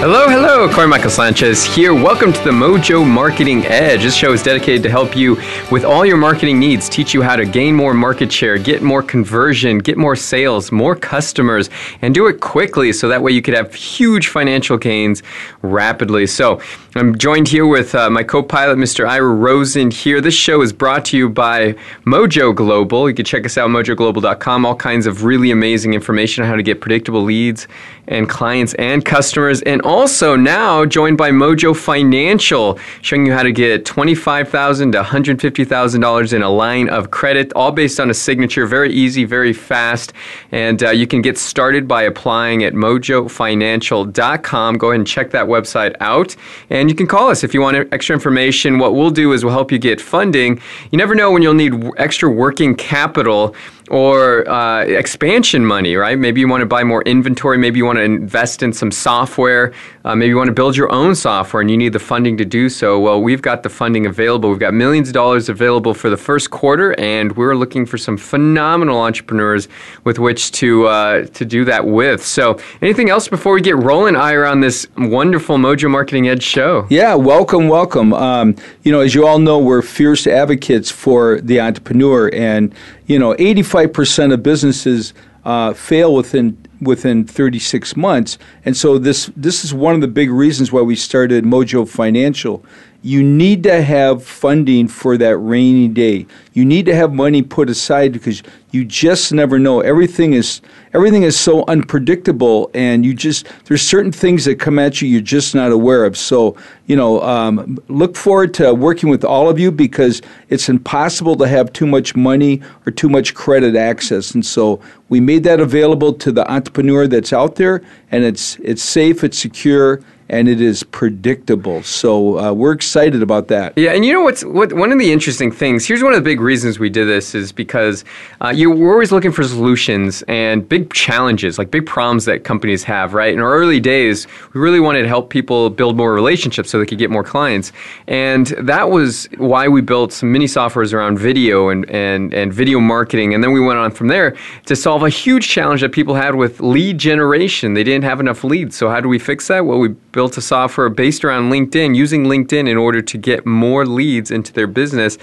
Hello, hello, Corey Michael Sanchez here. Welcome to the Mojo Marketing Edge. This show is dedicated to help you with all your marketing needs, teach you how to gain more market share, get more conversion, get more sales, more customers, and do it quickly so that way you could have huge financial gains rapidly. So, I'm joined here with uh, my co pilot, Mr. Ira Rosen, here. This show is brought to you by Mojo Global. You can check us out, mojoglobal.com. All kinds of really amazing information on how to get predictable leads and clients and customers. And also now joined by Mojo Financial, showing you how to get 25,000 to $150,000 in a line of credit, all based on a signature. Very easy, very fast. And uh, you can get started by applying at mojofinancial.com. Go ahead and check that website out. And you can call us if you want extra information. What we'll do is we'll help you get funding. You never know when you'll need extra working capital or uh, expansion money, right? Maybe you want to buy more inventory. Maybe you want to invest in some software. Uh, maybe you want to build your own software and you need the funding to do so. Well, we've got the funding available. We've got millions of dollars available for the first quarter, and we're looking for some phenomenal entrepreneurs with which to uh, to do that with. So, anything else before we get rolling, Ira, on this wonderful Mojo Marketing Edge show? Yeah, welcome, welcome. Um, you know, as you all know, we're fierce advocates for the entrepreneur, and you know, 85% of businesses uh, fail within within 36 months. And so this this is one of the big reasons why we started Mojo Financial. You need to have funding for that rainy day. You need to have money put aside because you just never know. Everything is everything is so unpredictable, and you just there's certain things that come at you you're just not aware of. So you know, um, look forward to working with all of you because it's impossible to have too much money or too much credit access, and so we made that available to the entrepreneur that's out there, and it's it's safe, it's secure, and it is predictable. So uh, we're excited about that. Yeah, and you know what's what one of the interesting things. Here's one of the big reasons we did this is because uh, you we're always looking for solutions and big challenges, like big problems that companies have. Right in our early days, we really wanted to help people build more relationships so they could get more clients, and that was why we built some mini softwares around video and and and video marketing, and then we went on from there to solve a huge challenge that people had with lead generation. They didn't have enough leads, so how do we fix that? Well, we built a software based around LinkedIn, using LinkedIn in order to get more leads into their business.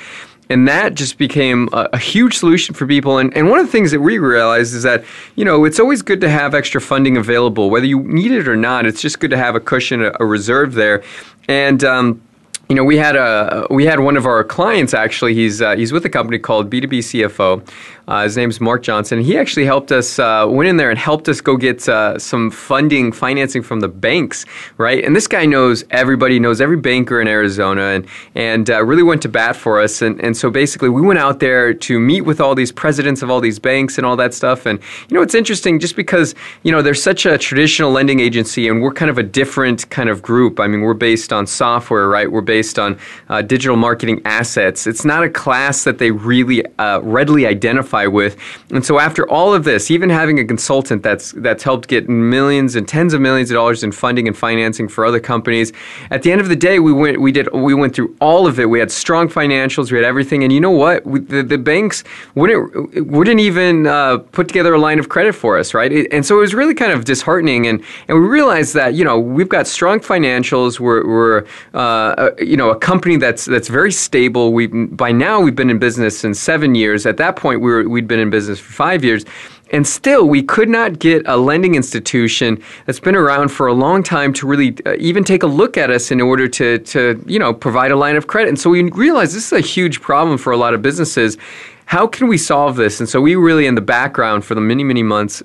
And that just became a, a, huge solution for people. And, and one of the things that we realized is that, you know, it's always good to have extra funding available, whether you need it or not. It's just good to have a cushion, a, a reserve there. And, um, you know, we had a we had one of our clients actually. He's uh, he's with a company called B2B CFO. Uh, his name's Mark Johnson. He actually helped us uh, went in there and helped us go get uh, some funding, financing from the banks, right? And this guy knows everybody, knows every banker in Arizona, and and uh, really went to bat for us. And and so basically, we went out there to meet with all these presidents of all these banks and all that stuff. And you know, it's interesting just because you know there's such a traditional lending agency, and we're kind of a different kind of group. I mean, we're based on software, right? We're based on uh, digital marketing assets. It's not a class that they really uh, readily identify identify with. And so after all of this, even having a consultant that's that's helped get millions and tens of millions of dollars in funding and financing for other companies, at the end of the day, we went we did we went through all of it. We had strong financials, we had everything, and you know what? We, the, the banks wouldn't wouldn't even uh, put together a line of credit for us, right? It, and so it was really kind of disheartening, and and we realized that you know we've got strong financials. We're, we're uh, you know a company that's that's very stable. We by now we've been in business in seven years. At that point, we were we'd been in business for five years, And still, we could not get a lending institution that's been around for a long time to really uh, even take a look at us in order to, to, you know, provide a line of credit. And so we realized this is a huge problem for a lot of businesses. How can we solve this? And so we really, in the background for the many, many months,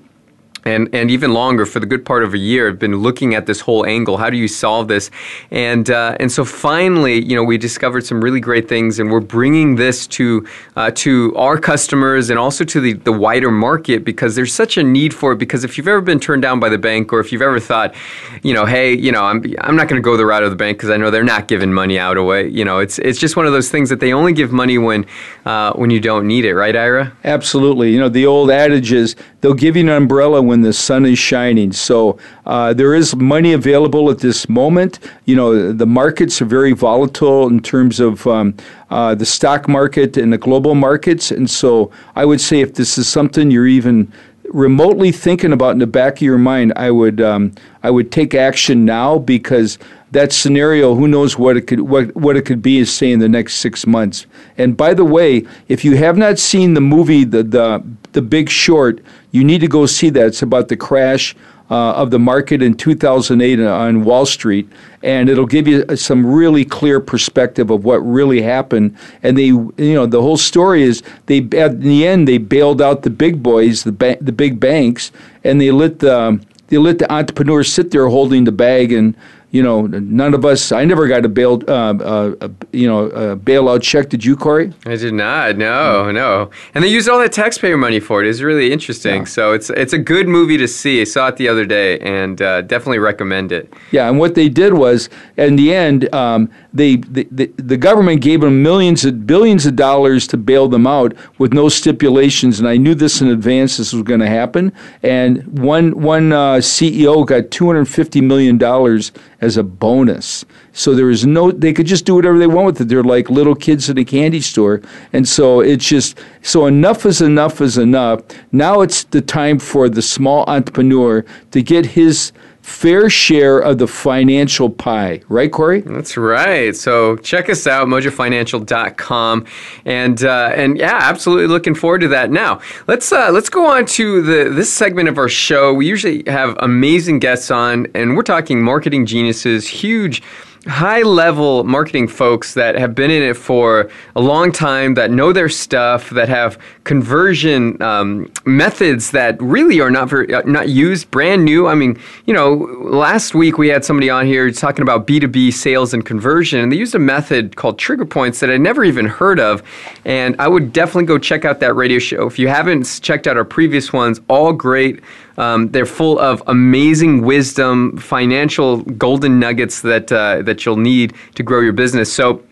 and and even longer for the good part of a year have been looking at this whole angle. How do you solve this? And uh, and so finally you know we discovered some really great things and we're bringing this to uh, to our customers and also to the, the wider market because there's such a need for it. Because if you've ever been turned down by the bank or if you've ever thought you know hey you know I'm, I'm not going to go the route of the bank because I know they're not giving money out away you know it's it's just one of those things that they only give money when uh, when you don't need it. Right Ira? Absolutely. You know the old adage is they'll give you an umbrella when the sun is shining. So uh, there is money available at this moment. You know, the markets are very volatile in terms of um, uh, the stock market and the global markets. And so I would say if this is something you're even remotely thinking about in the back of your mind, I would um, I would take action now because that scenario, who knows what it could what, what it could be is say in the next six months. And by the way, if you have not seen the movie the the the Big Short, you need to go see that. It's about the crash uh, of the market in 2008 on Wall Street, and it'll give you some really clear perspective of what really happened. And they, you know, the whole story is they at the end they bailed out the big boys, the ba- the big banks, and they let the they let the entrepreneurs sit there holding the bag and you know, none of us. I never got a bail, uh, uh, you know, a bailout check. Did you, Corey? I did not. No, mm. no. And they used all that taxpayer money for it. It's really interesting. Yeah. So it's it's a good movie to see. I saw it the other day, and uh, definitely recommend it. Yeah, and what they did was, in the end, um, they the, the, the government gave them millions of billions of dollars to bail them out with no stipulations. And I knew this in advance. This was going to happen. And one one uh, CEO got two hundred fifty million dollars as a bonus. So there is no, they could just do whatever they want with it. They're like little kids in a candy store. And so it's just, so enough is enough is enough. Now it's the time for the small entrepreneur to get his fair share of the financial pie. Right, Corey? That's right. So check us out, mojofinancial.com. And, uh, and yeah, absolutely looking forward to that. Now, let's, uh, let's go on to the, this segment of our show. We usually have amazing guests on, and we're talking marketing geniuses, huge high level marketing folks that have been in it for a long time, that know their stuff, that have conversion um, methods that really are not very, uh, not used, brand new. I mean, you know, last week we had somebody on here talking about B2B sales and conversion, and they used a method called trigger points that I never even heard of. And I would definitely go check out that radio show. If you haven't checked out our previous ones, all great. Um, they're full of amazing wisdom, financial golden nuggets that uh, that you'll need to grow your business. So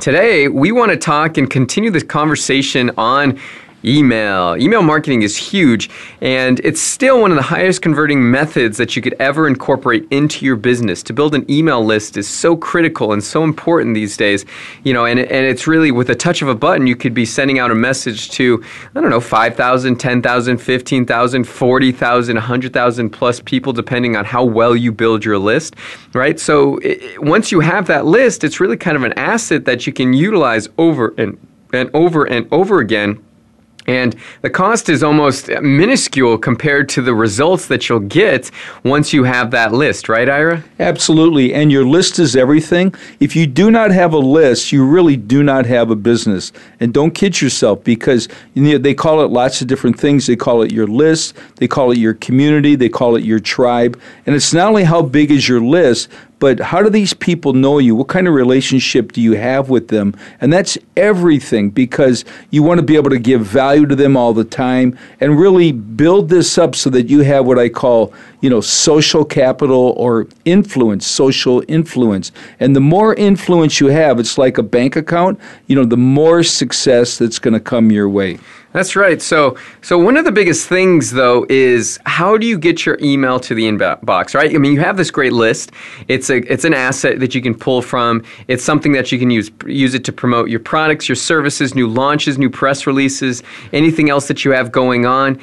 today we want to talk and continue this conversation on email. Email marketing is huge, and it's still one of the highest converting methods that you could ever incorporate into your business. To build an email list is so critical and so important these days. You know, and, and it's really with a touch of a button, you could be sending out a message to, I don't know, 5,000, 10,000, 15,000, 40,000, 100,000 plus people, depending on how well you build your list, right? So it, once you have that list, it's really kind of an asset that you can utilize over and, and over and over again and the cost is almost minuscule compared to the results that you'll get once you have that list, right, Ira? Absolutely. And your list is everything. If you do not have a list, you really do not have a business. And don't kid yourself because they call it lots of different things. They call it your list, they call it your community, they call it your tribe. And it's not only how big is your list, but how do these people know you? What kind of relationship do you have with them? And that's everything because you want to be able to give value to them all the time and really build this up so that you have what I call, you know, social capital or influence, social influence. And the more influence you have, it's like a bank account, you know, the more success that's going to come your way. That's right. So, so one of the biggest things though is how do you get your email to the inbox, right? I mean, you have this great list. It's a it's an asset that you can pull from. It's something that you can use use it to promote your products, your services, new launches, new press releases, anything else that you have going on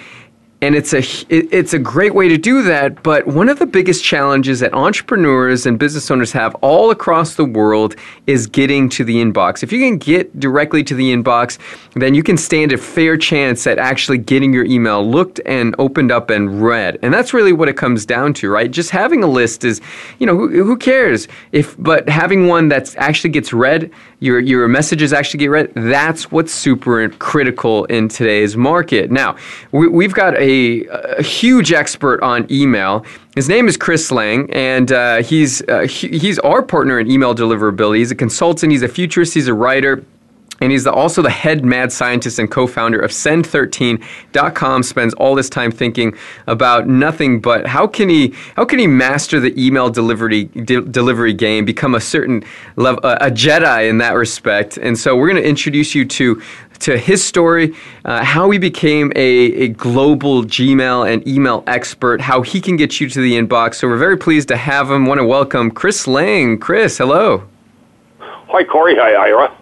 and it's a it's a great way to do that. But one of the biggest challenges that entrepreneurs and business owners have all across the world is getting to the inbox. If you can get directly to the inbox, then you can stand a fair chance at actually getting your email looked and opened up and read. And that's really what it comes down to, right? Just having a list is, you know, who, who cares if, but having one that actually gets read, your your messages actually get read. That's what's super critical in today's market. Now, we, have got a, a, huge expert on email. His name is Chris Lang, and uh, he's uh, he's our partner in email deliverability. He's a consultant. He's a futurist. He's a writer. And he's the, also the head mad scientist and co-founder of Send13.com. Spends all this time thinking about nothing but how can he how can he master the email delivery de- delivery game, become a certain level, a Jedi in that respect. And so we're going to introduce you to to his story, uh, how he became a, a global Gmail and email expert, how he can get you to the inbox. So we're very pleased to have him. Want to welcome Chris Lang. Chris, hello. Hi, Corey. Hi, Ira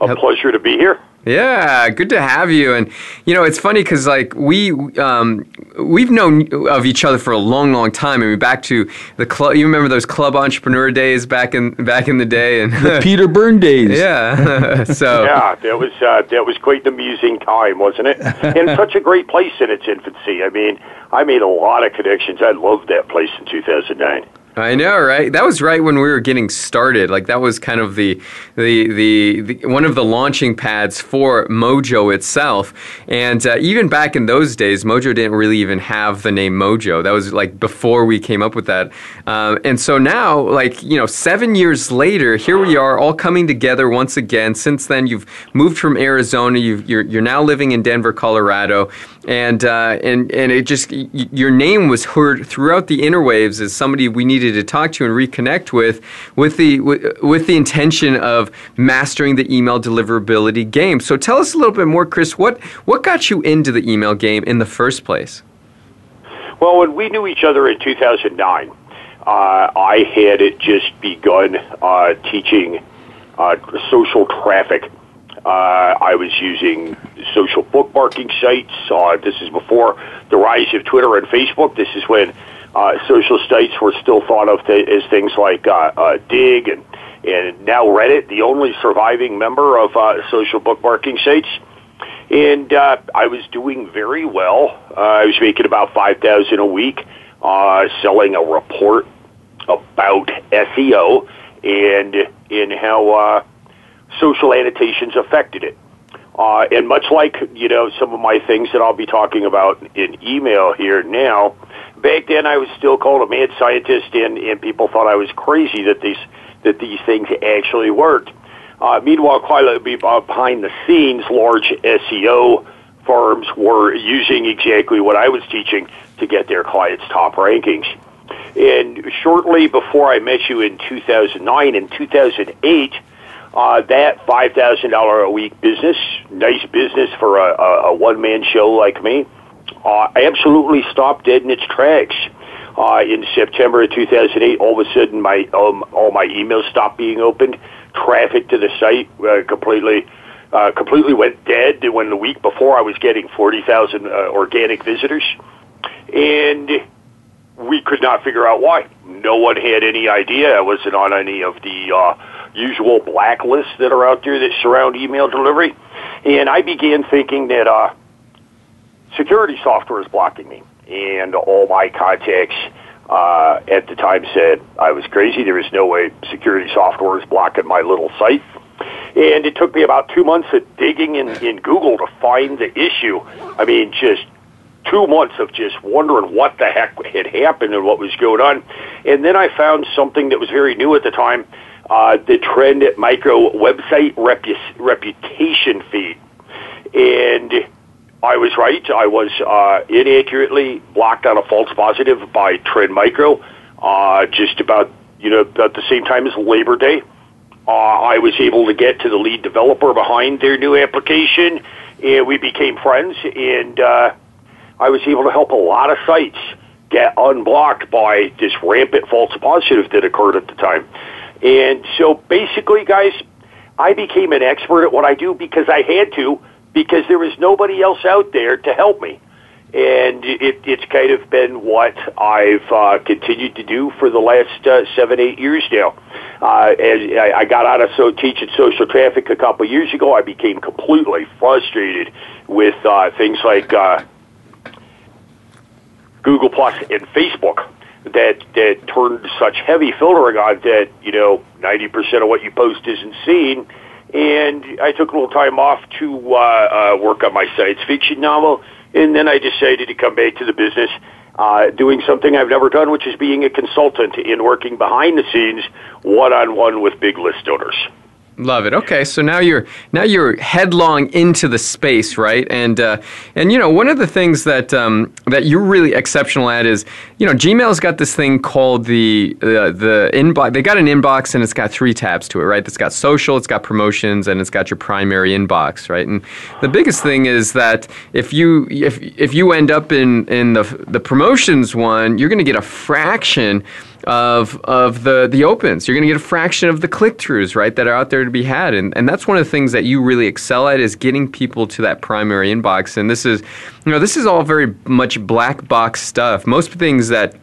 a pleasure to be here. Yeah, good to have you. And you know, it's funny because like we um, we've known of each other for a long, long time. I mean, back to the club. You remember those club entrepreneur days back in back in the day, and the Peter Byrne days. Yeah. so yeah, that was uh, that was quite an amusing time, wasn't it? and such a great place in its infancy. I mean, I made a lot of connections. I loved that place in 2009. I know, right? That was right when we were getting started. Like that was kind of the, the the, the one of the launching pads for Mojo itself. And uh, even back in those days, Mojo didn't really even have the name Mojo. That was like before we came up with that. Um, and so now, like you know, seven years later, here we are, all coming together once again. Since then, you've moved from Arizona. you you're, you're now living in Denver, Colorado, and uh, and and it just your name was heard throughout the interwaves as somebody we needed to talk to and reconnect with, with the with, the intention of mastering the email deliverability game. So tell us a little bit more, Chris. What what got you into the email game in the first place? Well, when we knew each other in 2009, uh, I had it just begun uh, teaching uh, social traffic. Uh, I was using social bookmarking sites. Uh, this is before the rise of Twitter and Facebook. This is when uh, social sites were still thought of th- as things like uh, uh, Digg and and now Reddit, the only surviving member of uh, social bookmarking sites. And I was doing very well. I was making about five thousand a week, selling a report about SEO and in how social annotations affected it. Uh, and much like you know some of my things that I'll be talking about in email here now, back then I was still called a mad scientist, and, and people thought I was crazy that these that these things actually worked. Uh, meanwhile, quite uh, behind the scenes, large SEO firms were using exactly what I was teaching to get their clients' top rankings. And shortly before I met you in 2009 and 2008, uh, that $5,000 a week business, nice business for a, a, a one man show like me, uh, absolutely stopped dead in its tracks. Uh, in September of 2008, all of a sudden, my um, all my emails stopped being opened. Traffic to the site uh, completely uh, completely went dead. When the week before, I was getting 40,000 uh, organic visitors, and we could not figure out why. No one had any idea. I wasn't on any of the uh, usual blacklists that are out there that surround email delivery, and I began thinking that. Uh, security software is blocking me. And all my contacts uh, at the time said I was crazy. There was no way security software is blocking my little site. And it took me about two months of digging in, in Google to find the issue. I mean, just two months of just wondering what the heck had happened and what was going on. And then I found something that was very new at the time, uh, the Trend Micro website repu- reputation feed. And I was right. I was uh, inaccurately blocked on a false positive by Trend Micro uh, just about you know at the same time as Labor Day. Uh, I was able to get to the lead developer behind their new application, and we became friends. And uh, I was able to help a lot of sites get unblocked by this rampant false positive that occurred at the time. And so basically, guys, I became an expert at what I do because I had to because there was nobody else out there to help me. and it, it's kind of been what I've uh, continued to do for the last uh, seven, eight years now. Uh, as I, I got out of so teaching social traffic a couple of years ago, I became completely frustrated with uh, things like uh, Google Plus and Facebook that that turned such heavy filtering on that you know ninety percent of what you post isn't seen. And I took a little time off to uh, uh, work on my science fiction novel and then I decided to come back to the business, uh, doing something I've never done, which is being a consultant in working behind the scenes, one on one with big list owners. Love it. Okay, so now you're now you're headlong into the space, right? And uh, and you know one of the things that um, that you're really exceptional at is you know Gmail's got this thing called the uh, the inbox. They got an inbox and it's got three tabs to it, right? It's got social, it's got promotions, and it's got your primary inbox, right? And the biggest thing is that if you if if you end up in in the the promotions one, you're going to get a fraction of of the the opens. You're going to get a fraction of the click throughs, right, that are out there to be had, and and that's one of the things that you really excel at is getting people to that primary inbox. And this is, you know, this is all very much black box stuff. Most things that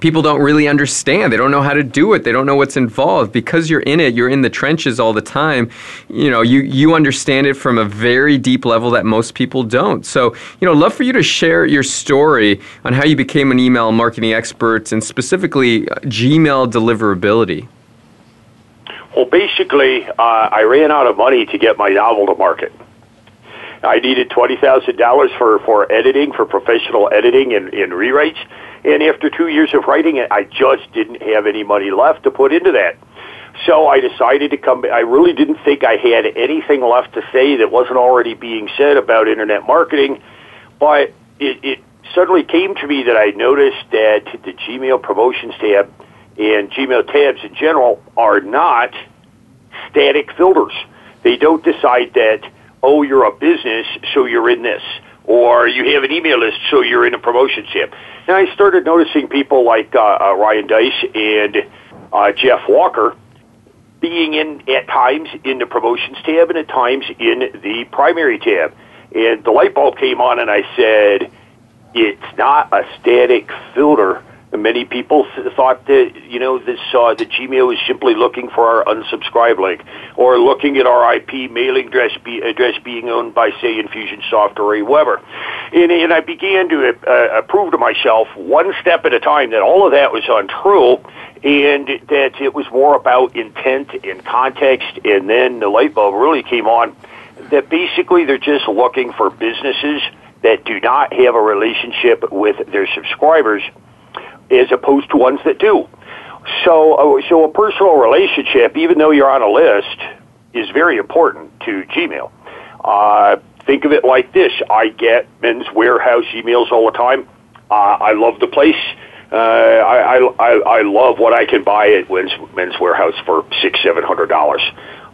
people don't really understand. They don't know how to do it. They don't know what's involved. Because you're in it, you're in the trenches all the time. You know, you, you understand it from a very deep level that most people don't. So, you know, love for you to share your story on how you became an email marketing expert and specifically uh, Gmail deliverability. Well, basically, uh, I ran out of money to get my novel to market. I needed twenty thousand dollars for for editing, for professional editing and, and rewrites and after two years of writing it, I just didn't have any money left to put into that. So I decided to come. I really didn't think I had anything left to say that wasn't already being said about internet marketing, but it, it suddenly came to me that I noticed that the Gmail promotions tab and Gmail tabs in general are not static filters. They don't decide that, oh, you're a business, so you're in this or you have an email list, so you're in a promotions tab. And I started noticing people like uh, uh, Ryan Deiss and uh, Jeff Walker being in at times in the promotions tab and at times in the primary tab. And the light bulb came on, and I said, "It's not a static filter." Many people thought that you know this uh, the Gmail was simply looking for our unsubscribe link or looking at our IP mailing address, be, address being owned by say Infusionsoft or AWeber, and, and I began to uh, prove to myself one step at a time that all of that was untrue, and that it was more about intent and context, and then the light bulb really came on that basically they're just looking for businesses that do not have a relationship with their subscribers as opposed to ones that do. So, uh, so a personal relationship, even though you're on a list, is very important to Gmail. Uh, think of it like this: I get Men's Wearhouse emails all the time. Uh, I love the place. Uh, I, I I love what I can buy at Men's, Men's Wearhouse for six seven hundred dollars.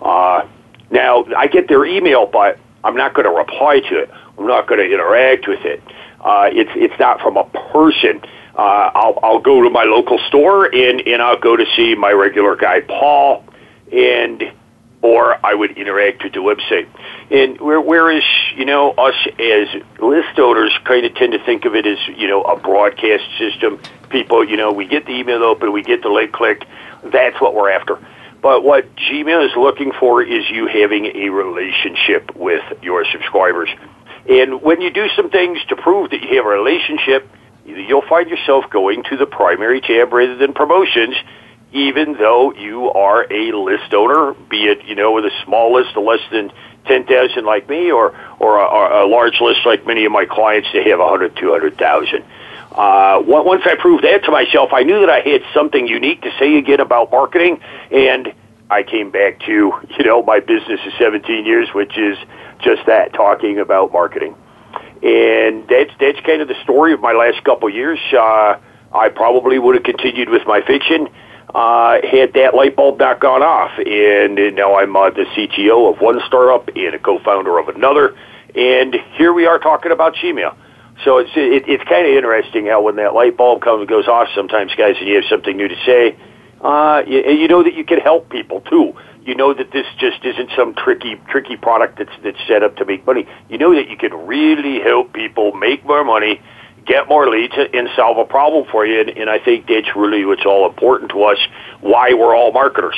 Uh, now I get their email, but I'm not going to reply to it. I'm not going to interact with it. Uh, it's it's not from a person uh, I'll, I'll go to my local store and, and I'll go to see my regular guy, Paul, and or I would interact with the website. And whereas, you know, us as list owners kind of tend to think of it as, you know, a broadcast system. People, you know, we get the email open, we get the link clicked. That's what we're after. But what Gmail is looking for is you having a relationship with your subscribers. And when you do some things to prove that you have a relationship, you'll find yourself going to the primary tab rather than promotions, even though you are a list owner, be it, you know, with a small list of less than 10,000 like me or, or a, a large list like many of my clients, they have 100, 200,000. Uh, once I proved that to myself, I knew that I had something unique to say again about marketing, and I came back to, you know, my business of 17 years, which is just that, talking about marketing and that's that's kind of the story of my last couple of years. Uh, I probably would have continued with my fiction uh, had that light bulb not gone off. And, and now I'm uh, the CTO of one startup and a co-founder of another, and here we are talking about Gmail. So it's it, it's kind of interesting how when that light bulb comes goes off, sometimes guys, and you have something new to say, uh, you, you know that you can help people too you know that this just isn't some tricky tricky product that's that's set up to make money. You know that you can really help people make more money get more leads and solve a problem for you. And, and I think that's really what's all important to us, why we're all marketers.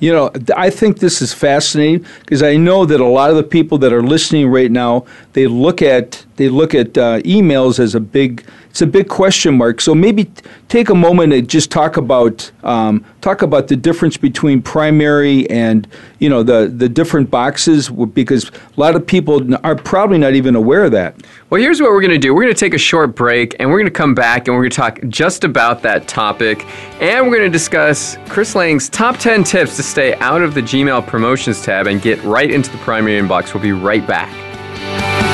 You know, I think this is fascinating because I know that a lot of the people that are listening right now, they look at they look at uh, emails as a big it's a big question mark. So maybe take a moment and just talk about um, talk about the difference between primary and you know the the different boxes because a lot of people are probably not even aware of that. Well, here's what we're going to do. We're going to take a short break and we're going to come back and we're going to talk just about that topic and we're going to discuss Chris Lang's top 10 tips to stay out of the Gmail promotions tab and get right into the primary inbox. We'll be right back.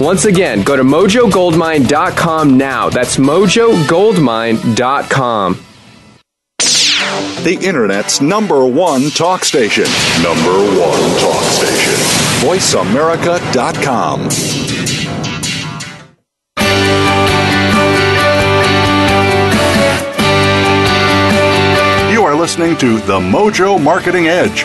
Once again, go to mojogoldmine.com now. That's mojogoldmine.com. The Internet's number one talk station. Number one talk station. VoiceAmerica.com. You are listening to The Mojo Marketing Edge.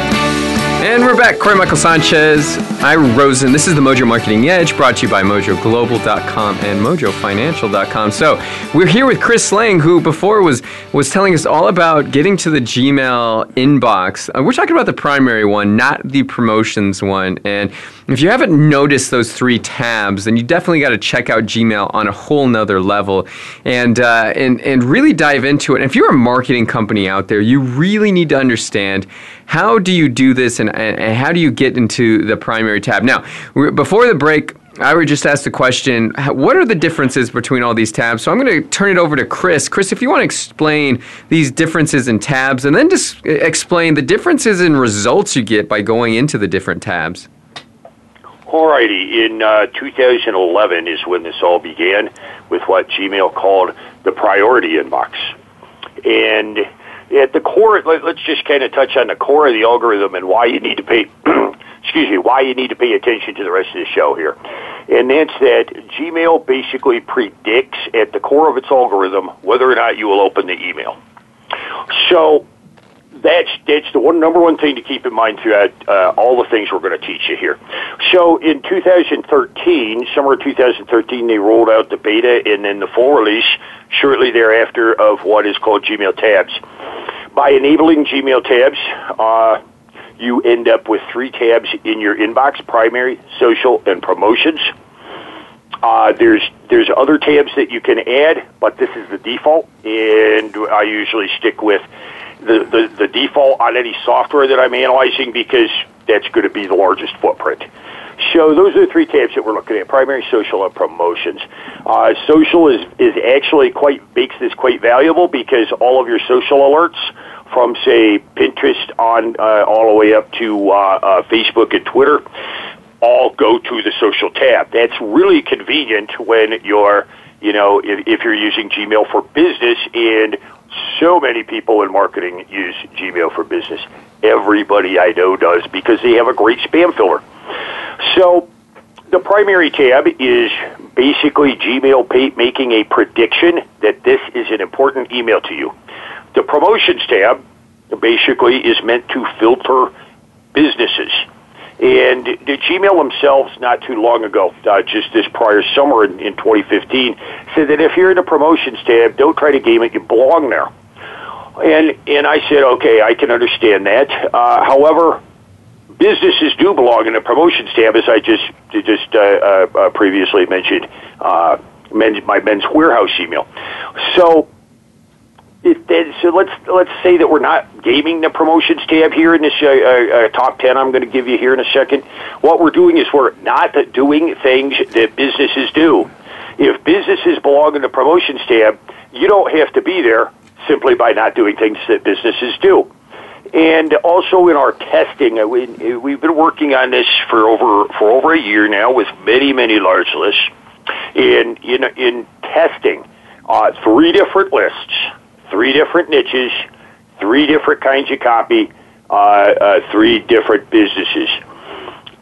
And we're back. Corey Michael Sanchez, Ira Rosen. This is the Mojo Marketing Edge brought to you by mojoglobal.com and mojofinancial.com. So we're here with Chris Lang, who before was was telling us all about getting to the Gmail inbox. Uh, we're talking about the primary one, not the promotions one. And if you haven't noticed those three tabs, then you definitely got to check out Gmail on a whole nother level and, uh, and, and really dive into it. And if you're a marketing company out there, you really need to understand how do you do this and, and how do you get into the primary tab. Now, before the break, I would just ask the question what are the differences between all these tabs? So I'm going to turn it over to Chris. Chris, if you want to explain these differences in tabs and then just explain the differences in results you get by going into the different tabs. Alrighty, in uh, 2011 is when this all began with what Gmail called the priority inbox. And at the core, let, us just kind of touch on the core of the algorithm and why you need to pay, excuse me, why you need to pay attention to the rest of the show here. And that's that Gmail basically predicts at the core of its algorithm whether or not you will open the email. So that's that's the one number one thing to keep in mind throughout uh, all the things we're going to teach you here. So in 2013, summer of 2013, they rolled out the beta and then the full release shortly thereafter of what is called Gmail tabs. By enabling Gmail tabs, uh, you end up with three tabs in your inbox: primary, social, and promotions. Uh, there's there's other tabs that you can add, but this is the default, and I usually stick with the, the, the default on any software that I'm analyzing because that's going to be the largest footprint. So those are the three tabs that we're looking at: primary, social, and promotions. Uh, social is is actually quite makes this quite valuable because all of your social alerts from say Pinterest on uh, all the way up to uh, uh, Facebook and Twitter all go to the social tab. That's really convenient when you're you know if, if you're using Gmail for business and so many people in marketing use Gmail for business. Everybody I know does because they have a great spam filter. So the primary tab is basically Gmail making a prediction that this is an important email to you. The promotions tab basically is meant to filter businesses. And the Gmail themselves, not too long ago, uh, just this prior summer in, in 2015, said that if you're in the promotions tab, don't try to game it, you belong there. And and I said, okay, I can understand that. Uh, however, businesses do belong in the promotions tab, as I just just uh, uh, previously mentioned. Uh, my men's wearhouse email. So. It, so let's let's say that we're not gaming the promotions tab here in this uh, uh, top ten. I'm going to give you here in a second. What we're doing is we're not doing things that businesses do. If businesses belong in the promotions tab, you don't have to be there simply by not doing things that businesses do. And also in our testing, uh, we, we've been working on this for over for over a year now with many many large lists. In in in testing, uh, three different lists, three different niches, three different kinds of copy, uh, uh, three different businesses.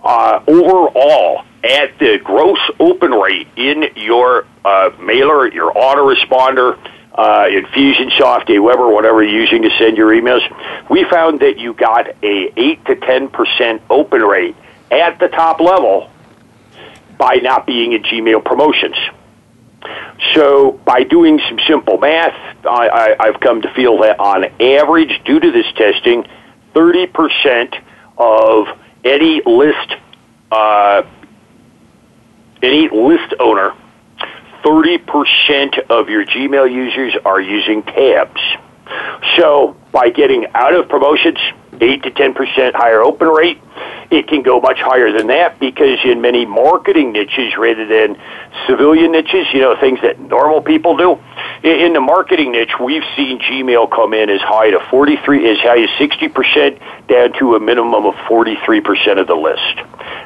Uh, overall, at the gross open rate in your uh, mailer, your autoresponder, uh, Infusionsoft, Aweber, whatever you're using to send your emails, we found that you got a 8 to 10% open rate at the top level by not being in Gmail promotions. So, by doing some simple math, I, have come to feel that on average, due to this testing, 30% of any list, uh, any list owner 30% of your Gmail users are using tabs. So by getting out of promotions, 8 to 10% higher open rate, it can go much higher than that because in many marketing niches rather than civilian niches, you know, things that normal people do. In the marketing niche, we've seen Gmail come in as high to 43, as high as 60% down to a minimum of 43% of the list.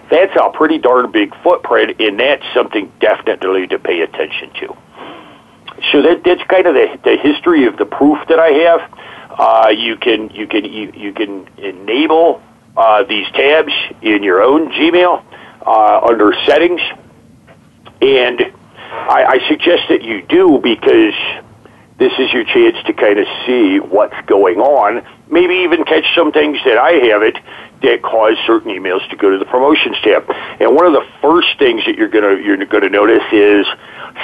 That's a pretty darn big footprint, and that's something definitely to pay attention to. So that, that's kind of the, the history of the proof that I have. Uh, you can you can you, you can enable uh, these tabs in your own Gmail uh, under settings, and I, I suggest that you do because this is your chance to kind of see what's going on. Maybe even catch some things that I haven't that cause certain emails to go to the promotions tab. And one of the first things that you're gonna you're gonna notice is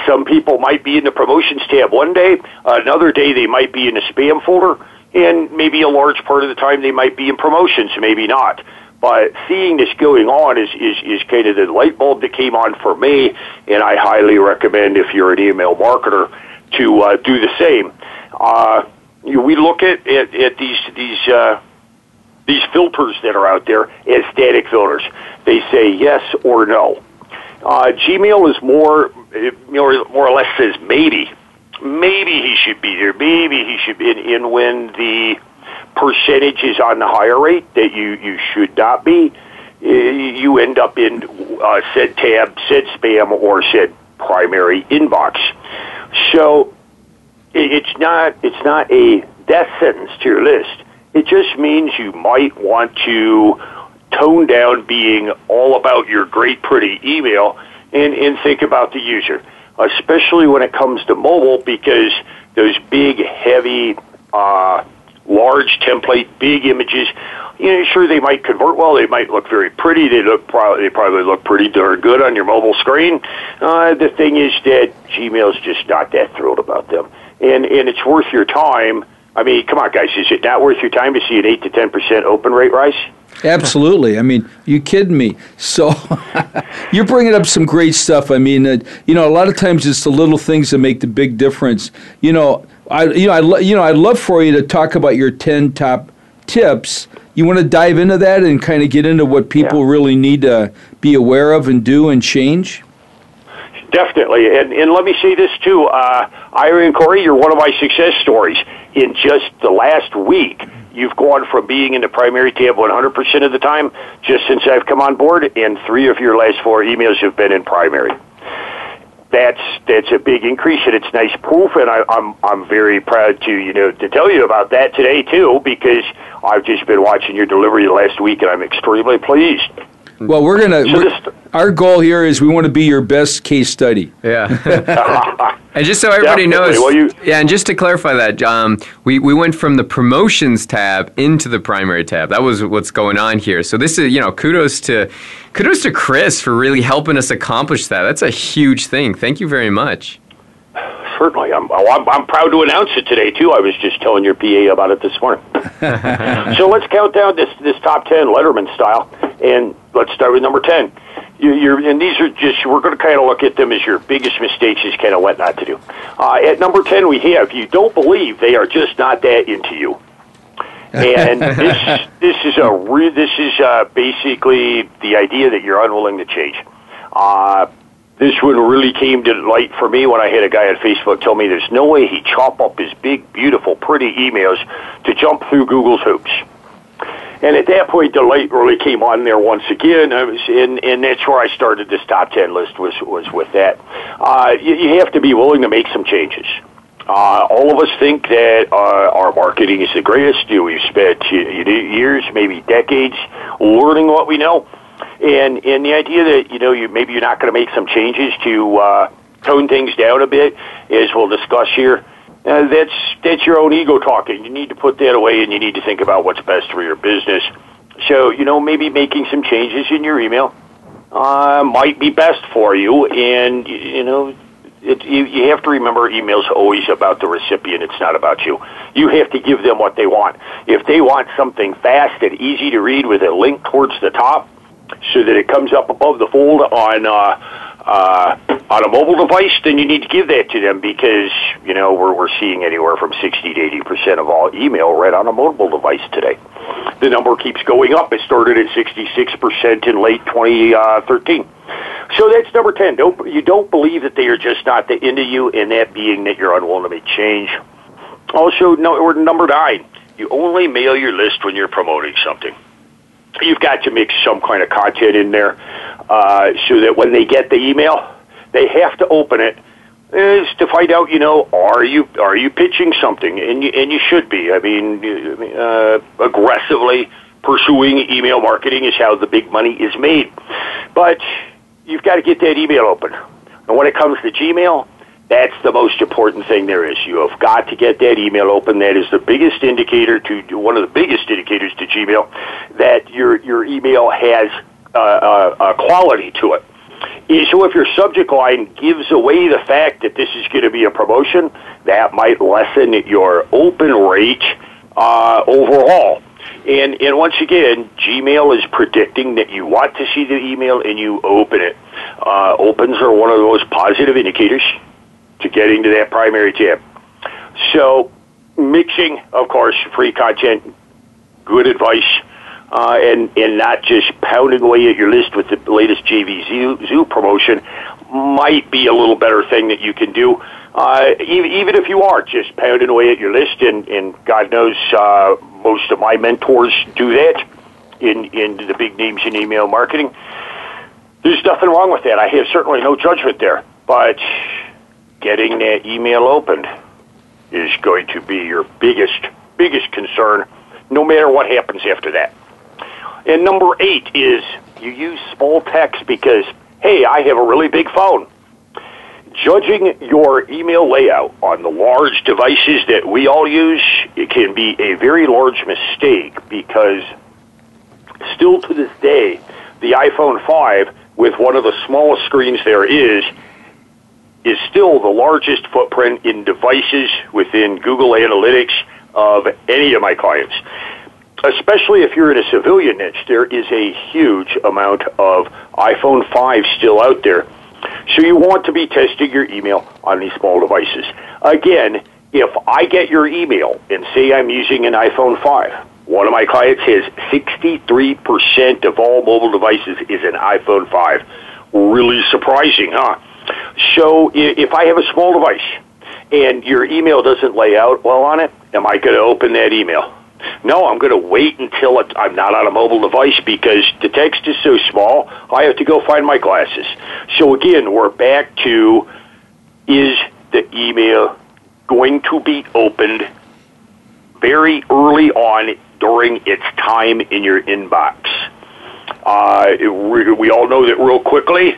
some people might be in the promotions tab one day, another day they might be in the spam folder, and maybe a large part of the time they might be in promotions, maybe not. But seeing this going on is, is, is kind of the light bulb that came on for me, and I highly recommend if you're an email marketer to uh, do the same. Uh, we look at, at, at these these uh, these filters that are out there as static filters. They say yes or no. Uh, Gmail is more more more or less says maybe maybe he should be there. Maybe he should be in, in when the percentage is on the higher rate that you, you should not be. You end up in uh, said tab, said spam, or said primary inbox. So it's not it's not a death sentence to your list. It just means you might want to tone down being all about your great pretty email and, and think about the user especially when it comes to mobile, because those big, heavy, uh, large template, big images, you know, sure they might convert well. They might look very pretty. They look probably they probably look pretty darn good on your mobile screen. Uh, the thing is that Gmail's just not that thrilled about them, and and it's worth your time I mean, come on, guys, is it not worth your time to see an 8 to 10% open rate rise? Absolutely. I mean, you kidding me? So you're bringing up some great stuff. I mean, uh, you know, a lot of times it's the little things that make the big difference. You know, I you know I lo- you know I'd love for you to talk about your 10 top tips. You want to dive into that and kind of get into what people Yeah. really need to be aware of and do and change? Definitely. And, and let me say this too. Uh, Ira and Corey, you're one of my success stories. In just the last week, you've gone from being in the primary tab 100% of the time just since I've come on board, and three of your last four emails have been in primary. That's that's a big increase, and it's nice proof. And I, I'm I'm very proud to you know to tell you about that today too, because I've just been watching your delivery last week, and I'm extremely pleased. Well, we're gonna. So we're- this- our goal here is we want to be your best case study. Yeah. and just so everybody Definitely. knows, Well, you- yeah, and just to clarify that, um, we, we went from the promotions tab into the primary tab. That was what's going on here. So this is, you know, kudos to kudos to Chris for really helping us accomplish that. That's a huge thing. Thank you very much. Certainly, I'm, oh, I'm I'm proud to announce it today too. I was just telling your PA about it this morning. so let's count down this this top ten Letterman style, and let's start with number ten. You, you're, and these are just we're going to kind of look at them as your biggest mistakes, is kind of what not to do. Uh, at number ten, we have you don't believe they are just not that into you. and this this is a re- this is uh, basically the idea that you're unwilling to change. Uh, this one really came to light for me when I had a guy on Facebook tell me there's no way he'd chop up his big, beautiful, pretty emails to jump through Google's hoops. And at that point, the light really came on there once again. Was, and, and that's where I started this top ten list was was with that. Uh, you, you have to be willing to make some changes. Uh, all of us think that uh, our marketing is the greatest. You know, we've spent years, maybe decades, learning what we know, and and the idea that you know you maybe you're not going to make some changes to uh, tone things down a bit, as we'll discuss here. Uh, that's that's your own ego talking. You need to put that away, and you need to think about what's best for your business. So you know maybe making some changes in your email uh, might be best for you, and you know it, you, you have to remember emails always about the recipient. It's not about you. You have to give them what they want. If they want something fast and easy to read with a link towards the top, so that it comes up above the fold on uh, uh, on a mobile device, then you need to give that to them because you know we're we're seeing anywhere from sixty to eighty percent of all email read on a mobile device today. The number keeps going up. It started at sixty six percent in late twenty thirteen. So that's number ten. Don't you don't believe that they are just not the into you, and that being that you're unwilling to make change. Also, no, number nine, you only mail your list when you're promoting something you've got to mix some kind of content in there uh, so that when they get the email, they have to open it is to find out, you know, are you are you pitching something, and you, and you should be. I mean, uh, aggressively pursuing email marketing is how the big money is made, but you've got to get that email open. And when it comes to Gmail, that's the most important thing there is. You have got to get that email open. That is the biggest indicator to one of the biggest indicators to Gmail that your your email has uh, uh, uh, quality to it. So if your subject line gives away the fact that this is going to be a promotion, that might lessen your open rate uh, overall. And and once again, Gmail is predicting that you want to see the email and you open it. Uh, opens are one of those positive indicators to getting to that primary tab. So, mixing, of course, free content, good advice, uh, and and not just pounding away at your list with the latest JVZoo, Zoo promotion might be a little better thing that you can do. Uh, even, even if you are just pounding away at your list, and, and God knows uh, most of my mentors do that in in the big names in email marketing. There's nothing wrong with that. I have certainly no judgment there, but getting that email opened is going to be your biggest biggest concern, no matter what happens after that. And number eight is you use small text because hey, I have a really big phone. Judging your email layout on the large devices that we all use, it can be a very large mistake because still to this day, the iPhone 5 with one of the smallest screens there is is still the largest footprint in devices within Google Analytics of any of my clients. Especially if you're in a civilian niche, there is a huge amount of iPhone 5 still out there. So you want to be testing your email on these small devices. Again, if I get your email and say I'm using an iPhone 5, one of my clients has 63% of all mobile devices is an iPhone 5. Really surprising, huh? So if I have a small device and your email doesn't lay out well on it, am I going to open that email? No, I'm going to wait until I'm not on a mobile device because the text is so small, I have to go find my glasses. So again, we're back to is the email going to be opened very early on during its time in your inbox? Uh, we, we all know that real quickly.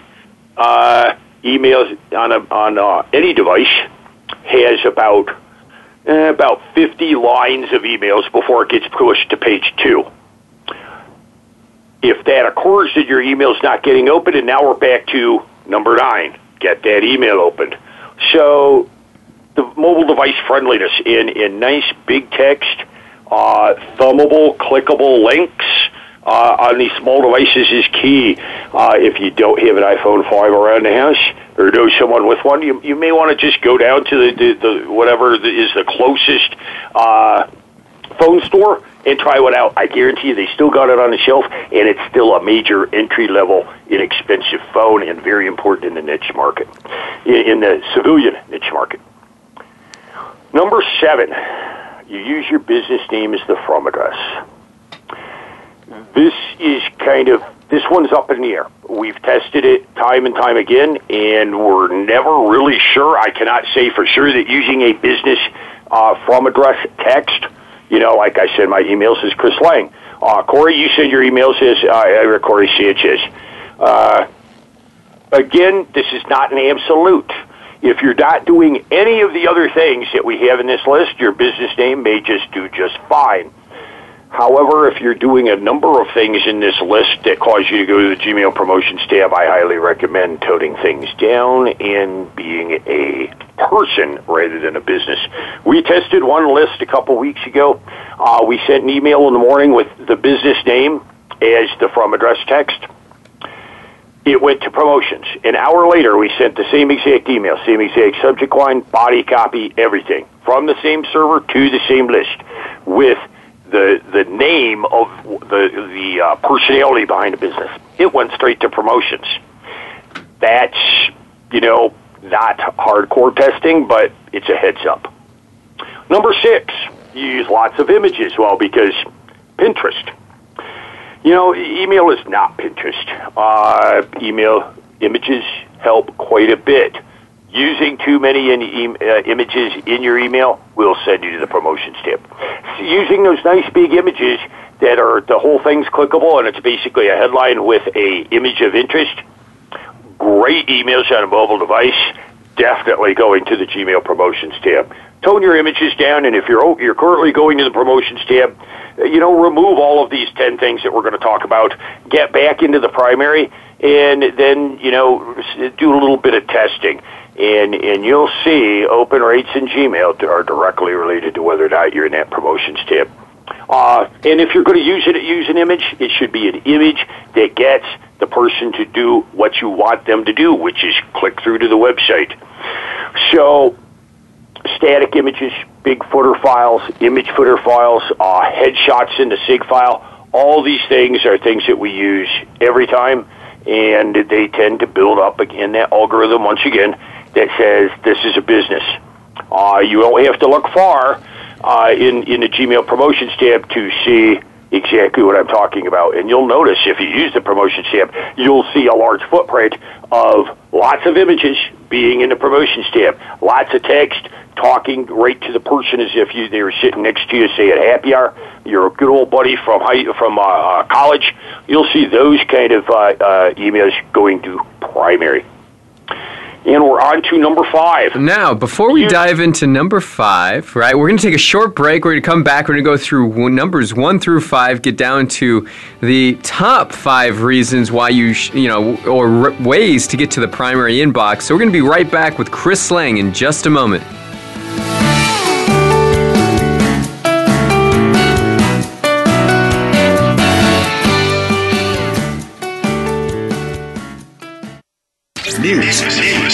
Uh, emails on a, on uh, any device has about eh, about 50 lines of emails before it gets pushed to page two. If that occurs, then your email's not getting opened, and now we're back to number nine. Get that email opened. So the mobile device friendliness in, in nice big text, uh, thumbable, clickable links uh, on these small devices is key. Uh, if you don't have an iPhone 5 around the house or know someone with one, you, you may want to just go down to the, the, the whatever is the closest uh, phone store and try one out. I guarantee you they still got it on the shelf, and it's still a major entry level, inexpensive phone and very important in the niche market, in, in the civilian niche market. Number seven, you use your business name as the from address this is kind of this one's up in the air. We've tested it time and time again, and we're never really sure. I cannot say for sure that using a business uh, from address text, you know, like I said, my email says Chris Lang. Uh, Corey, you said your email says uh, Corey Sanchez. Uh, again, this is not an absolute. If you're not doing any of the other things that we have in this list, your business name may just do just fine. However, if you're doing a number of things in this list that cause you to go to the Gmail promotions tab, I highly recommend toting things down and being a person rather than a business. We tested one list a couple weeks ago. Uh, we sent an email in the morning with the business name as the from address text. It went to promotions. An hour later, we sent the same exact email, same exact subject line, body copy, everything from the same server to the same list with the the name of the the uh, personality behind the business. It went straight to promotions. That's you know not hardcore testing, but it's a heads up. Number six, you use lots of images. Well, because Pinterest. You know, email is not Pinterest. Uh, email images help quite a bit using too many in, uh, images in your email will send you to the promotions tab. So using those nice big images that are the whole thing's clickable and it's basically a headline with a image of interest. Great emails on a mobile device. Definitely going to the Gmail promotions tab. Tone your images down, and if you're you're currently going to the promotions tab, you know remove all of these ten things that we're going to talk about. Get back into the primary, and then you know do a little bit of testing and and you'll see open rates in Gmail are directly related to whether or not you're in that promotions tab. Uh, and if you're going to use it, use an image, it should be an image that gets the person to do what you want them to do, which is click through to the website. So, static images, big footer files, image footer files, uh, headshots in the SIG file, all these things are things that we use every time, and they tend to build up again that algorithm once again that says this is a business. Uh, you don't have to look far uh, in in the Gmail promotions tab to see exactly what I'm talking about. And you'll notice if you use the promotions tab, you'll see a large footprint of lots of images being in the promotions tab, lots of text talking right to the person as if you they were sitting next to you, say at happy hour. You're a good old buddy from high, from uh, uh, college. You'll see those kind of uh, uh, emails going to primary. And we're on to number five. Now, before we dive into number five, right, we're going to take a short break. We're going to come back. We're going to go through numbers one through five, get down to the top five reasons why you, sh- you know, or r- ways to get to the primary inbox. So we're going to be right back with Chris Lang in just a moment.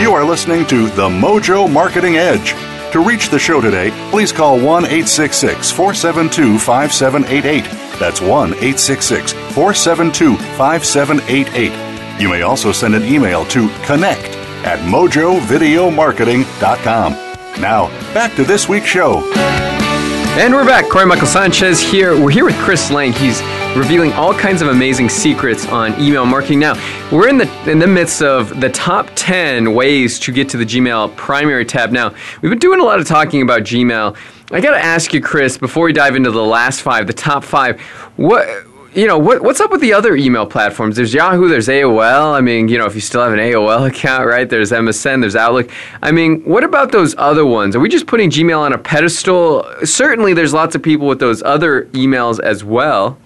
You are listening to The Mojo Marketing Edge. To reach the show today, please call 1 866 472 5788. That's 1 866 472 5788. You may also send an email to connect at mojovideomarketing.com. Now, back to this week's show. And we're back. Corey Michael Sanchez here. We're here with Chris Lang. He's revealing all kinds of amazing secrets on email marketing. Now, we're in the in the midst of the top 10 ways to get to the Gmail primary tab. Now, we've been doing a lot of talking about Gmail. I got to ask you, Chris, before we dive into the last five, the top five, what you know, what, what's up with the other email platforms? There's Yahoo, there's AOL. I mean, you know, if you still have an AOL account, right? There's MSN, there's Outlook. I mean, what about those other ones? Are we just putting Gmail on a pedestal? Certainly, there's lots of people with those other emails as well.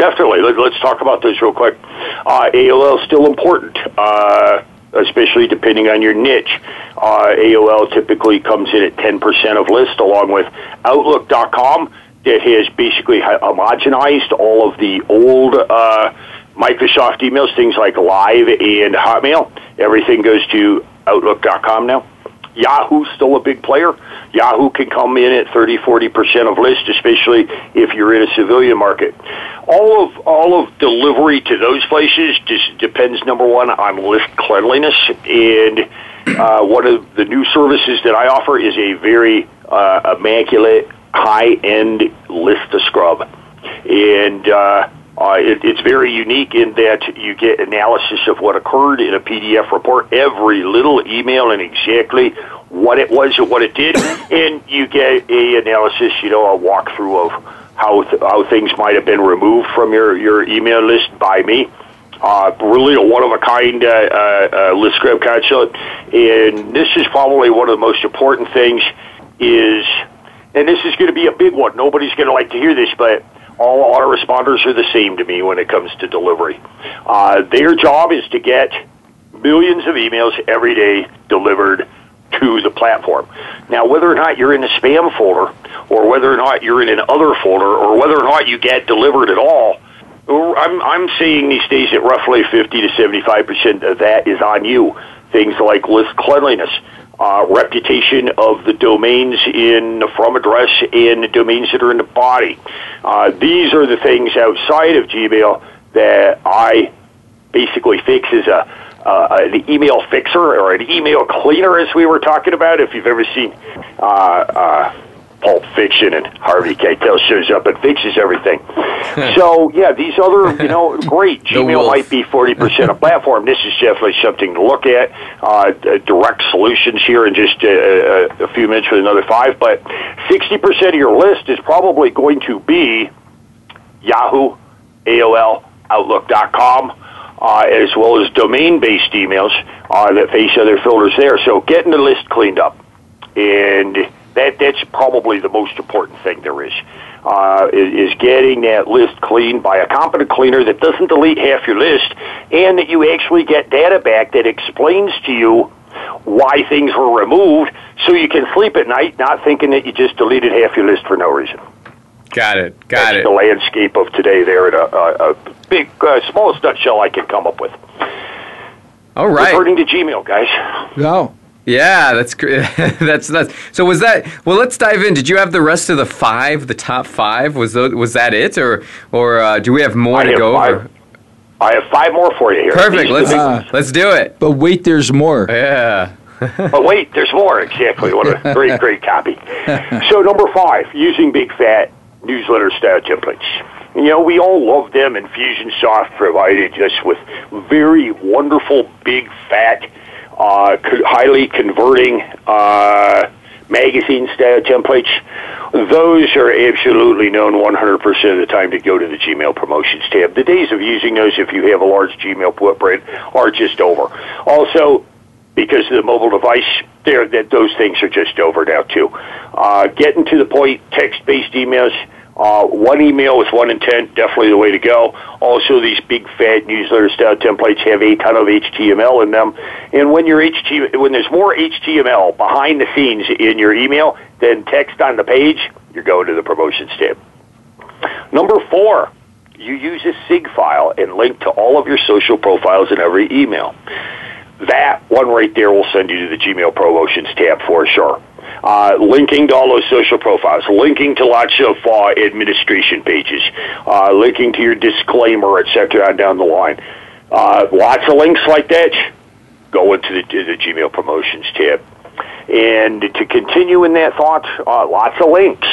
Definitely. Let, us talk about this real quick. Uh, AOL is still important, uh, especially depending on your niche. Uh, AOL typically comes in at 10% of list, along with Outlook.com that has basically homogenized all of the old uh, Microsoft emails, things like Live and Hotmail. Everything goes to Outlook.com now. Yahoo's still a big player. Yahoo can come in at 30, 40% of list, especially if you're in a civilian market. All of, all of delivery to those places just depends, number one, on list cleanliness. And uh, one of the new services that I offer is a very uh, immaculate high end list to scrub. And uh, uh, it, it's very unique in that you get analysis of what occurred in a PDF report, every little email and exactly what it was and what it did, and you get a analysis, you know, a walkthrough of how th- how things might have been removed from your your email list by me. Uh, really a one of a kind uh, uh, uh, list scrub console, and this is probably one of the most important things. Is and this is going to be a big one. Nobody's going to like to hear this, but all autoresponders are the same to me when it comes to delivery. Uh, their job is to get millions of emails every day delivered to the platform. Now, whether or not you're in a spam folder, or whether or not you're in an other folder, or whether or not you get delivered at all, I'm, I'm seeing these days that roughly 50 to 75 percent of that is on you. Things like list cleanliness, uh, reputation of the domains in the from address and the domains that are in the body. Uh, these are the things outside of Gmail that I basically fix as a uh, an email fixer or an email cleaner, as we were talking about. If you've ever seen uh, uh, Pulp Fiction and Harvey Keitel shows up and fixes everything. so yeah, these other you know great Gmail might be forty percent of platform. This is definitely something to look at. Uh, direct solutions here in just a, a few minutes with another five, but sixty percent of your list is probably going to be Yahoo, AOL, Outlook.com. Uh, as well as domain-based emails uh, that face other filters there. So getting the list cleaned up, and that that's probably the most important thing there is. Uh, is, is getting that list cleaned by a competent cleaner that doesn't delete half your list, and that you actually get data back that explains to you why things were removed, so you can sleep at night not thinking that you just deleted half your list for no reason. Got it. Got That's it. The landscape of today, there at a, a, a big, uh, smallest nutshell I can come up with. All right. Returning to Gmail, guys. No. Yeah, that's great. that's that's. So was that? Well, let's dive in. Did you have the rest of the five, the top five? Was those, was that it, or or uh, do we have more I to have go five. over? I have five more for you here. Perfect. Let's the big ones. let's do it. But wait, there's more. Yeah. But wait, there's more. Exactly. What a great, great copy. So number five, using big fat newsletter style templates. You know, we all love them. Infusionsoft provided us with very wonderful, big fat, uh, highly converting uh, magazine templates. Those are absolutely known 100% of the time to go to the Gmail promotions tab. The days of using those if you have a large Gmail footprint are just over. Also, because of the mobile device, there that those things are just over now too. Uh, getting to the point, text-based emails. Uh, one email with one intent, definitely the way to go. Also, these big fat newsletter style templates have a ton of HTML in them, and when your HTML, when there's more HTML behind the scenes in your email than text on the page, you're going to the promotions tab. Number four, you use a SIG file and link to all of your social profiles in every email. That one right there will send you to the Gmail promotions tab for sure. Uh, linking to all those social profiles, linking to lots of uh, administration pages, uh, linking to your disclaimer, etc. down the line. Uh, lots of links like that. Go into the, the Gmail promotions tab. And to continue in that thought, uh, lots of links.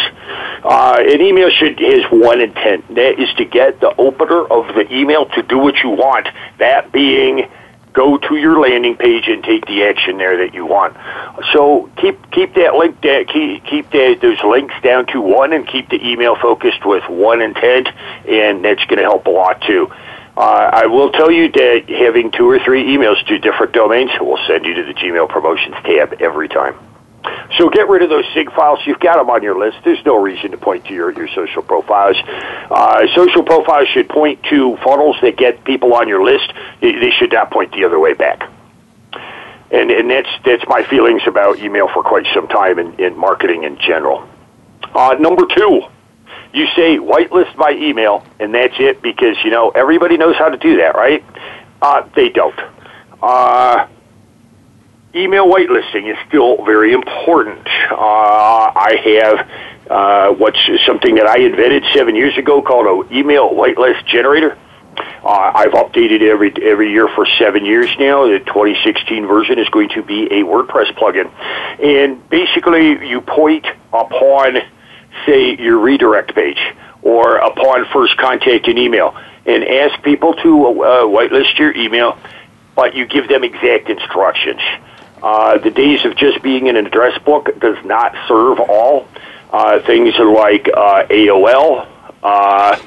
Uh, an email should has one intent. That is to get the opener of the email to do what you want. That being go to your landing page and take the action there that you want. So keep keep that link da- keep keep that, those links down to one and keep the email focused with one intent, and that's going to help a lot too. Uh, I will tell you that having two or three emails to different domains will send you to the Gmail promotions tab every time. So get rid of those SIG files. You've got them on your list. There's no reason to point to your, your social profiles. Uh, social profiles should point to funnels that get people on your list. They should not point the other way back. And, and that's, that's my feelings about email for quite some time in, in marketing in general. Uh, number two, you say whitelist by email, and that's it because, you know, everybody knows how to do that, right? Uh, they don't. Uh, email whitelisting is still very important. Uh, I have uh, what's something that I invented seven years ago called an email whitelist generator. Uh, I've updated every every year for seven years now. The 2016 version is going to be a WordPress plugin, and basically you point upon, say, your redirect page or upon first contact an email, and ask people to uh, whitelist your email, but you give them exact instructions. Uh, the days of just being in an address book does not serve all. Uh, things like uh, AOL. Uh,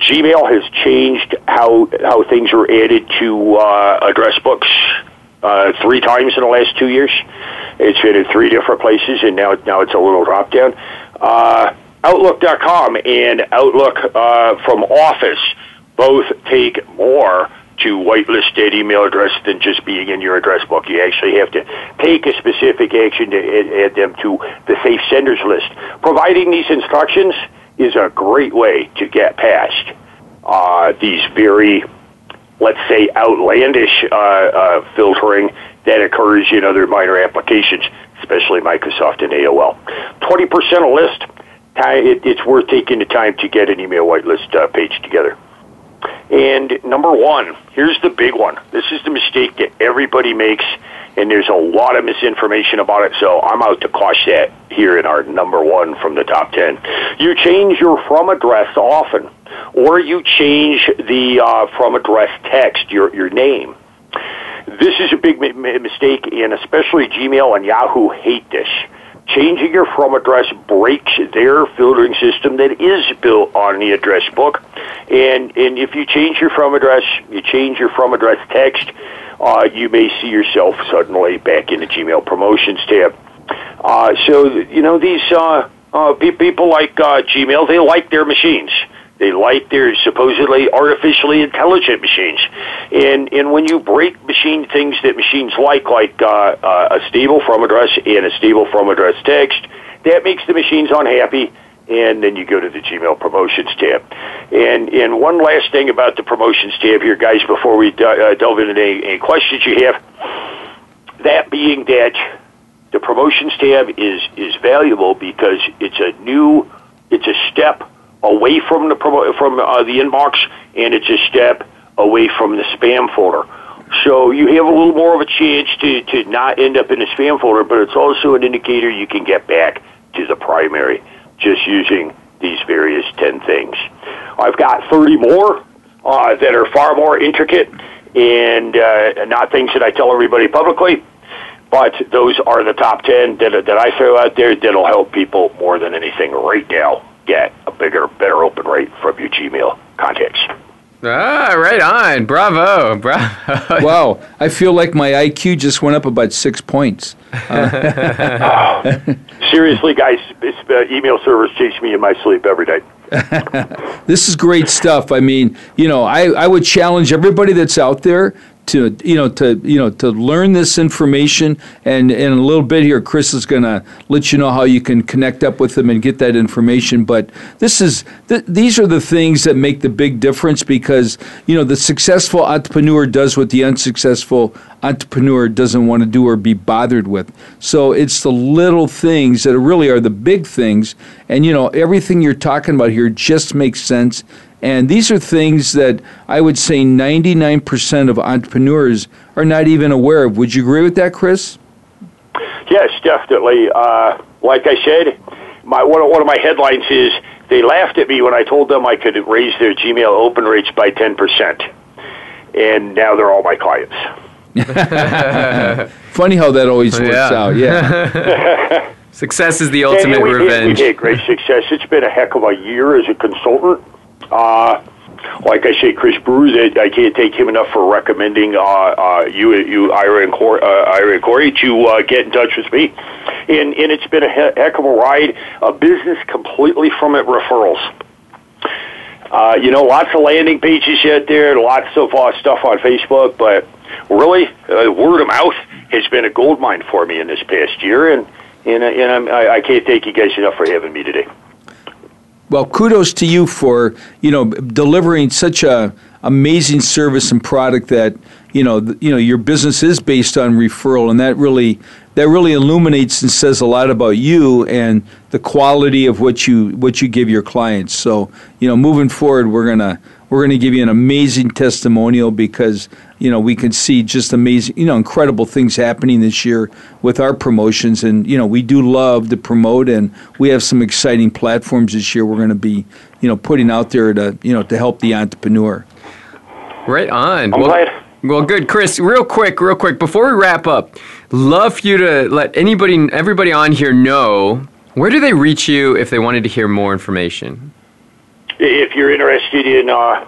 Gmail has changed how how things are added to uh, address books uh, three times in the last two years. It's been in three different places, and now now it's a little drop down. Outlook.com and Outlook from Office both take more to whitelist that email address than just being in your address book. You actually have to take a specific action to add, add them to the safe senders list. Providing these instructions is a great way to get past uh, these very, let's say, outlandish uh, uh, filtering that occurs in other minor applications, especially Microsoft and AOL. 20% a list, it's worth taking the time to get an email whitelist uh, page together. And number one, here's the big one. This is the mistake that everybody makes, and there's a lot of misinformation about it, so I'm out to quash that here in our number one from the top 10. You change your from address often, or you change the uh, from address text, your, your name. This is a big mistake, and especially Gmail and Yahoo hate this changing your from address breaks their filtering system that is built on the address book. And and if you change your from address, you change your from address text, uh, you may see yourself suddenly back in the Gmail promotions tab. Uh, so you know these uh, uh, people like uh, Gmail, they like their machines. They like their supposedly artificially intelligent machines, and and when you break machine things that machines like, like uh, uh, a stable from address and a stable from address text, that makes the machines unhappy. And then you go to the Gmail promotions tab. And and one last thing about the promotions tab here, guys, before we uh, delve into any, any questions you have, that being that the promotions tab is is valuable because it's a new, it's a step away from the from uh, the inbox, and it's a step away from the spam folder. So you have a little more of a chance to, to not end up in the spam folder, but it's also an indicator you can get back to the primary just using these various 10 things. I've got 30 more uh, that are far more intricate and uh, not things that I tell everybody publicly, but those are the top 10 that, that I throw out there that'll help people more than anything right now get a bigger, better open rate from your Gmail contacts. Ah, right on. Bravo. Bravo. wow. I feel like my IQ just went up about six points. Uh. seriously, guys, uh, email servers chase me in my sleep every day. this is great stuff. I mean, you know, I, I would challenge everybody that's out there to you know to you know to learn this information. And in a little bit here chris is going to let you know how you can connect up with them and get that information. But this is th- these are the things that make the big difference because you know the successful entrepreneur does what the unsuccessful entrepreneur doesn't want to do or be bothered with. So it's the little things that really are the big things. And you know everything you're talking about here just makes sense and these are things that I would say 99% of entrepreneurs are not even aware of. Would you agree with that, Chris? Yes, definitely. Uh, like I said, my one, one of my headlines is they laughed at me when I told them I could raise their Gmail open rates by 10%. And now they're all my clients. Funny how that always works yeah. out, yeah. success is the ultimate yeah, we revenge. we had great success. It's been a heck of a year as a consultant. Uh, like I say, Chris Brewer, that I can't take him enough for recommending uh, uh, you, you, Ira and Corey, uh, Ira and Corey to uh, get in touch with me. And, and it's been a heck of a ride. A business completely from it referrals. Uh, you know, lots of landing pages out there, lots of uh, stuff on Facebook, but really, uh, word of mouth has been a gold mine for me in this past year, and and, and I'm, I, I can't thank you guys enough for having me today. Well, kudos to you for you know delivering such a amazing service and product that you know th- you know your business is based on referral, and that really that really illuminates and says a lot about you and the quality of what you what you give your clients. So you know, moving forward, we're gonna we're going to give you an amazing testimonial because you know we can see just amazing, you know, incredible things happening this year with our promotions, and you know we do love to promote, and we have some exciting platforms this year. We're going to be, you know, putting out there to you know to help the entrepreneur. Right on. I'm well. Well, good, Chris. Real quick, real quick before we wrap up, love for you to let anybody, everybody on here know where do they reach you if they wanted to hear more information if you're interested in uh,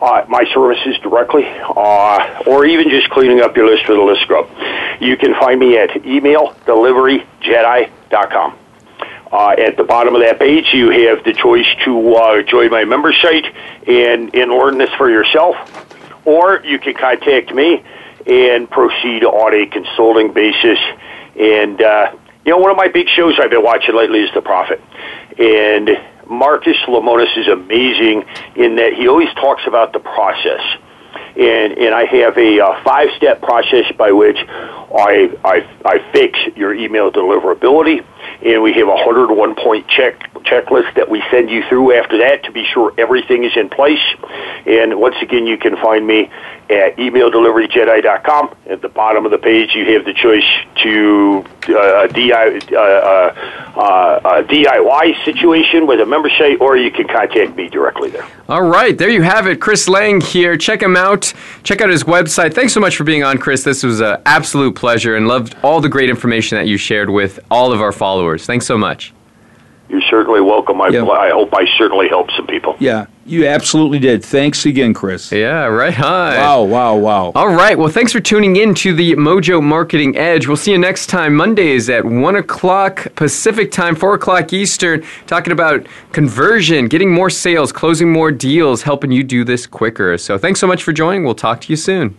uh, my services directly, uh, or even just cleaning up your list for the list scrub, you can find me at emaildeliveryjedi.com. Uh, at the bottom of that page, you have the choice to uh, join my member site and, and learn this for yourself, or you can contact me and proceed on a consulting basis. And, uh, you know, one of my big shows I've been watching lately is The Profit. And Marcus Lemonis is amazing in that he always talks about the process. and and I have a uh, five step process by which I, I I fix your email deliverability, and we have a 101 point check checklist that we send you through after that to be sure everything is in place. And once again, you can find me at emaildeliveryjedi.com. At the bottom of the page, you have the choice to uh, a, DI, uh, uh, uh, DIY situation with a member site, or you can contact me directly there. All right, there you have it. Chris Lang here. Check him out. Check out his website. Thanks so much for being on, Chris. This was an absolute pleasure and loved all the great information that you shared with all of our followers. Thanks so much. You're certainly welcome. I, yeah. I hope I certainly helped some people. Yeah, you absolutely did. Thanks again, Chris. Yeah, right on. Wow, wow, wow. All right. Well, thanks for tuning in to the Mojo Marketing Edge. We'll see you next time, Mondays at 1 o'clock Pacific time, 4 o'clock Eastern, talking about conversion, getting more sales, closing more deals, helping you do this quicker. So thanks so much for joining. We'll talk to you soon.